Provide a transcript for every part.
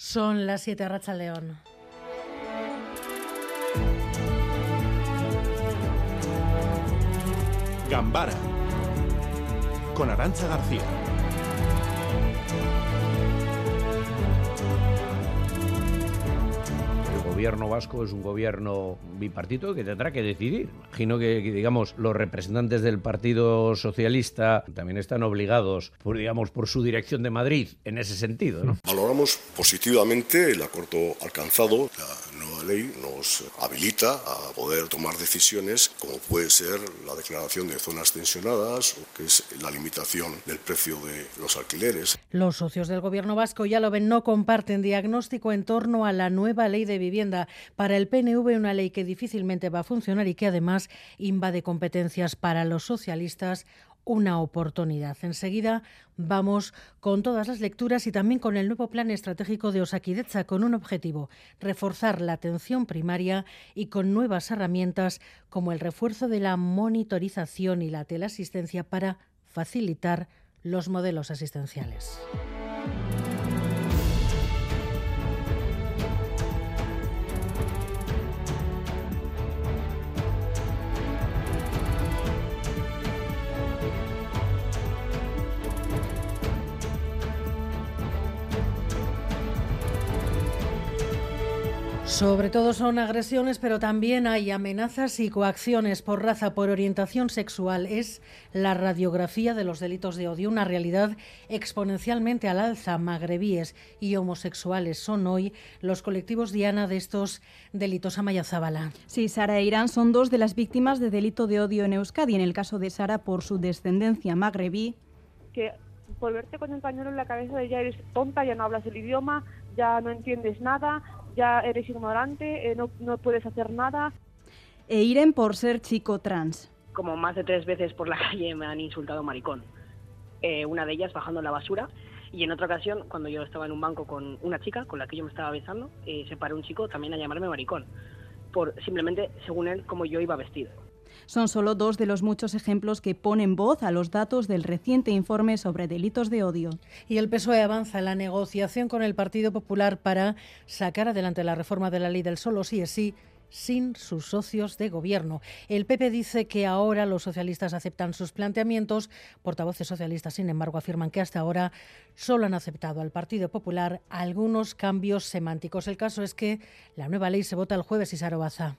Son las 7 de Racha León. Gambara con Arancha García. Gobierno vasco es un gobierno bipartito que tendrá que decidir. Imagino que, digamos, los representantes del Partido Socialista también están obligados, por, digamos, por su dirección de Madrid en ese sentido. ¿no? Valoramos positivamente el acuerdo alcanzado. La nueva ley nos habilita a poder tomar decisiones como puede ser la declaración de zonas tensionadas o que es la limitación del precio de los alquileres. Los socios del gobierno vasco ya lo ven, no comparten diagnóstico en torno a la nueva ley de vivienda para el PNV una ley que difícilmente va a funcionar y que además invade competencias para los socialistas una oportunidad. Enseguida vamos con todas las lecturas y también con el nuevo plan estratégico de Osakidecha con un objetivo, reforzar la atención primaria y con nuevas herramientas como el refuerzo de la monitorización y la teleasistencia para facilitar los modelos asistenciales. Sobre todo son agresiones, pero también hay amenazas y coacciones por raza, por orientación sexual. Es la radiografía de los delitos de odio, una realidad exponencialmente al alza. Magrebíes y homosexuales son hoy los colectivos diana de estos delitos. Amaya Zabala. Sí, Sara e Irán son dos de las víctimas de delito de odio en Euskadi. En el caso de Sara, por su descendencia magrebí. Que por verte con el pañuelo en la cabeza de ya eres tonta, ya no hablas el idioma, ya no entiendes nada, ya eres ignorante, eh, no, no puedes hacer nada. E Iren por ser chico trans. Como más de tres veces por la calle me han insultado maricón. Eh, una de ellas bajando la basura y en otra ocasión, cuando yo estaba en un banco con una chica con la que yo me estaba besando, eh, se paró un chico también a llamarme maricón, por simplemente, según él, como yo iba vestido. Son solo dos de los muchos ejemplos que ponen voz a los datos del reciente informe sobre delitos de odio. Y el PSOE avanza en la negociación con el Partido Popular para sacar adelante la reforma de la ley del solo sí es sí sin sus socios de gobierno. El PP dice que ahora los socialistas aceptan sus planteamientos. Portavoces socialistas, sin embargo, afirman que hasta ahora solo han aceptado al Partido Popular algunos cambios semánticos. El caso es que la nueva ley se vota el jueves y Sarobaza.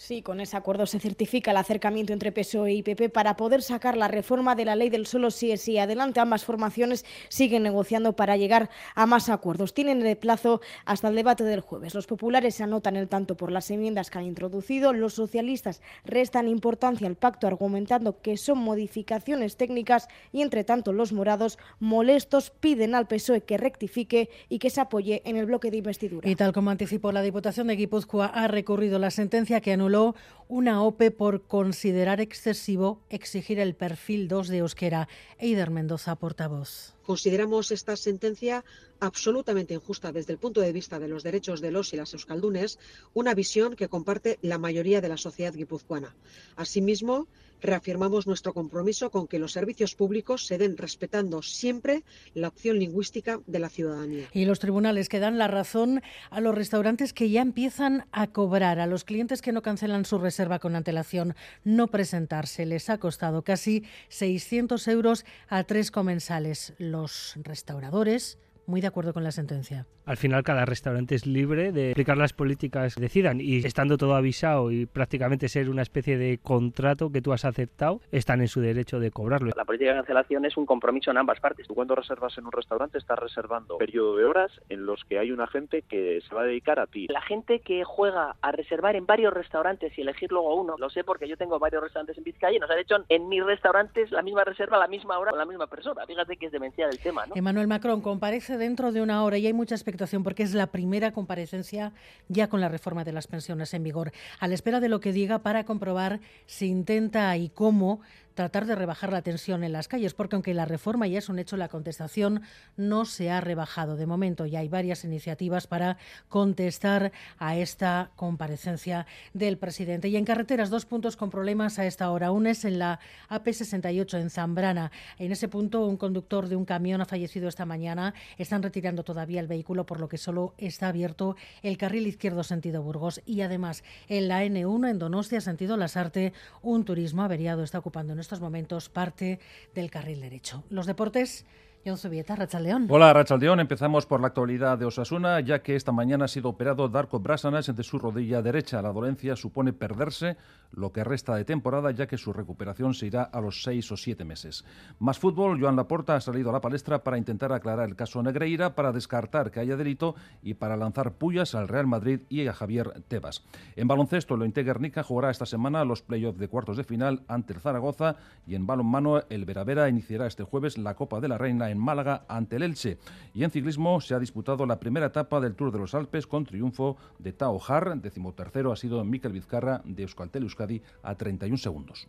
Sí, con ese acuerdo se certifica el acercamiento entre PSOE y PP para poder sacar la reforma de la ley del solo sí es sí. Adelante, ambas formaciones siguen negociando para llegar a más acuerdos. Tienen el plazo hasta el debate del jueves. Los populares se anotan el tanto por las enmiendas que han introducido. Los socialistas restan importancia al pacto argumentando que son modificaciones técnicas y, entre tanto, los morados molestos piden al PSOE que rectifique y que se apoye en el bloque de investidura. Y tal como anticipó la Diputación de Guipúzcoa, ha recurrido la sentencia que anuló una OPE por considerar excesivo exigir el perfil 2 de Euskera. Eider Mendoza, portavoz. Consideramos esta sentencia absolutamente injusta desde el punto de vista de los derechos de los y las euskaldunes, una visión que comparte la mayoría de la sociedad guipuzcoana. Asimismo, reafirmamos nuestro compromiso con que los servicios públicos se den respetando siempre la opción lingüística de la ciudadanía. Y los tribunales que dan la razón a los restaurantes que ya empiezan a cobrar, a los clientes que no cancelan su reserva con antelación, no presentarse. Les ha costado casi 600 euros a tres comensales. Los restauradores muy de acuerdo con la sentencia. Al final cada restaurante es libre de aplicar las políticas que decidan y estando todo avisado y prácticamente ser una especie de contrato que tú has aceptado, están en su derecho de cobrarlo. La política de cancelación es un compromiso en ambas partes. Tú cuando reservas en un restaurante estás reservando un periodo de horas en los que hay una gente que se va a dedicar a ti. La gente que juega a reservar en varios restaurantes y elegir luego uno, lo sé porque yo tengo varios restaurantes en Vizcaya y nos han hecho en mis restaurantes la misma reserva a la misma hora con la misma persona. Fíjate que es demencial el tema, ¿no? Emmanuel Macron comparece dentro de una hora y hay mucha expectación porque es la primera comparecencia ya con la reforma de las pensiones en vigor, a la espera de lo que diga para comprobar si intenta y cómo tratar de rebajar la tensión en las calles, porque aunque la reforma ya es un hecho, la contestación no se ha rebajado. De momento ya hay varias iniciativas para contestar a esta comparecencia del presidente. Y en carreteras, dos puntos con problemas a esta hora. Uno es en la AP68 en Zambrana. En ese punto, un conductor de un camión ha fallecido esta mañana. Están retirando todavía el vehículo, por lo que solo está abierto el carril izquierdo sentido Burgos. Y además, en la N1 en Donostia, sentido Lasarte, un turismo averiado está ocupando estos momentos parte del carril derecho. Los deportes. John Zubieta, Rachaldeón. Hola, Rachaldeón. Empezamos por la actualidad de Osasuna, ya que esta mañana ha sido operado Darko Brasanas de su rodilla derecha. La dolencia supone perderse lo que resta de temporada, ya que su recuperación se irá a los seis o siete meses. Más fútbol, Joan Laporta ha salido a la palestra para intentar aclarar el caso Negreira, para descartar que haya delito y para lanzar pullas al Real Madrid y a Javier Tebas. En baloncesto, el Guernica jugará esta semana los playoffs de cuartos de final ante el Zaragoza y en balonmano el Veravera iniciará este jueves la Copa de la Reina en Málaga ante el Elche. Y en ciclismo se ha disputado la primera etapa del Tour de los Alpes con triunfo de Tao Har, decimotercero ha sido Mikel Vizcarra de Euskaltel Euskadi a 31 segundos.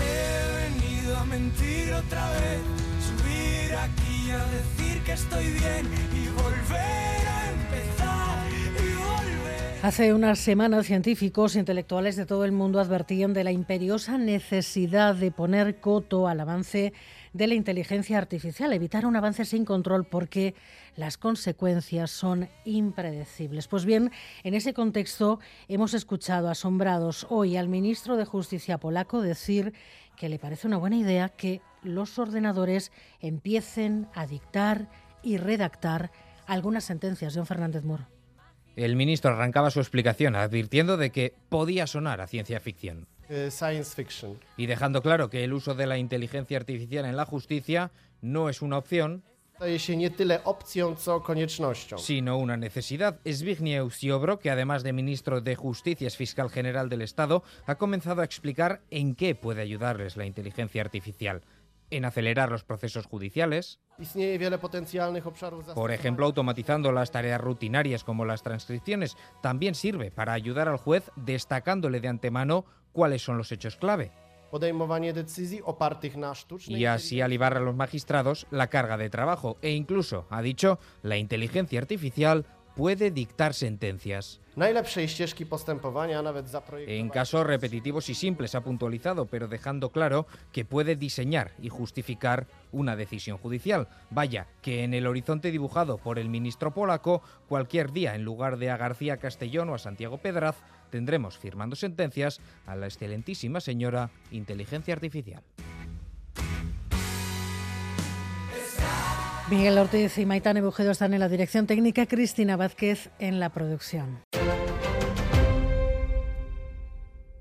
He venido a mentir otra vez, subir aquí a decir que estoy bien y volver Hace unas semanas científicos e intelectuales de todo el mundo advertían de la imperiosa necesidad de poner coto al avance de la inteligencia artificial, evitar un avance sin control porque las consecuencias son impredecibles. Pues bien, en ese contexto hemos escuchado asombrados hoy al ministro de Justicia polaco decir que le parece una buena idea que los ordenadores empiecen a dictar y redactar algunas sentencias. John Fernández Moro. El ministro arrancaba su explicación advirtiendo de que podía sonar a ciencia ficción. Eh, science fiction. Y dejando claro que el uso de la inteligencia artificial en la justicia no es una opción, sino una necesidad. Zbigniew Ziobro, que además de ministro de Justicia es fiscal general del Estado, ha comenzado a explicar en qué puede ayudarles la inteligencia artificial en acelerar los procesos judiciales, por ejemplo, automatizando las tareas rutinarias como las transcripciones, también sirve para ayudar al juez destacándole de antemano cuáles son los hechos clave. Y así alivar a los magistrados la carga de trabajo. E incluso, ha dicho, la inteligencia artificial puede dictar sentencias. En casos repetitivos y simples ha puntualizado, pero dejando claro que puede diseñar y justificar una decisión judicial. Vaya, que en el horizonte dibujado por el ministro polaco, cualquier día, en lugar de a García Castellón o a Santiago Pedraz, tendremos firmando sentencias a la excelentísima señora inteligencia artificial. Miguel Ortiz y Maitane Bujedo están en la dirección técnica, Cristina Vázquez en la producción.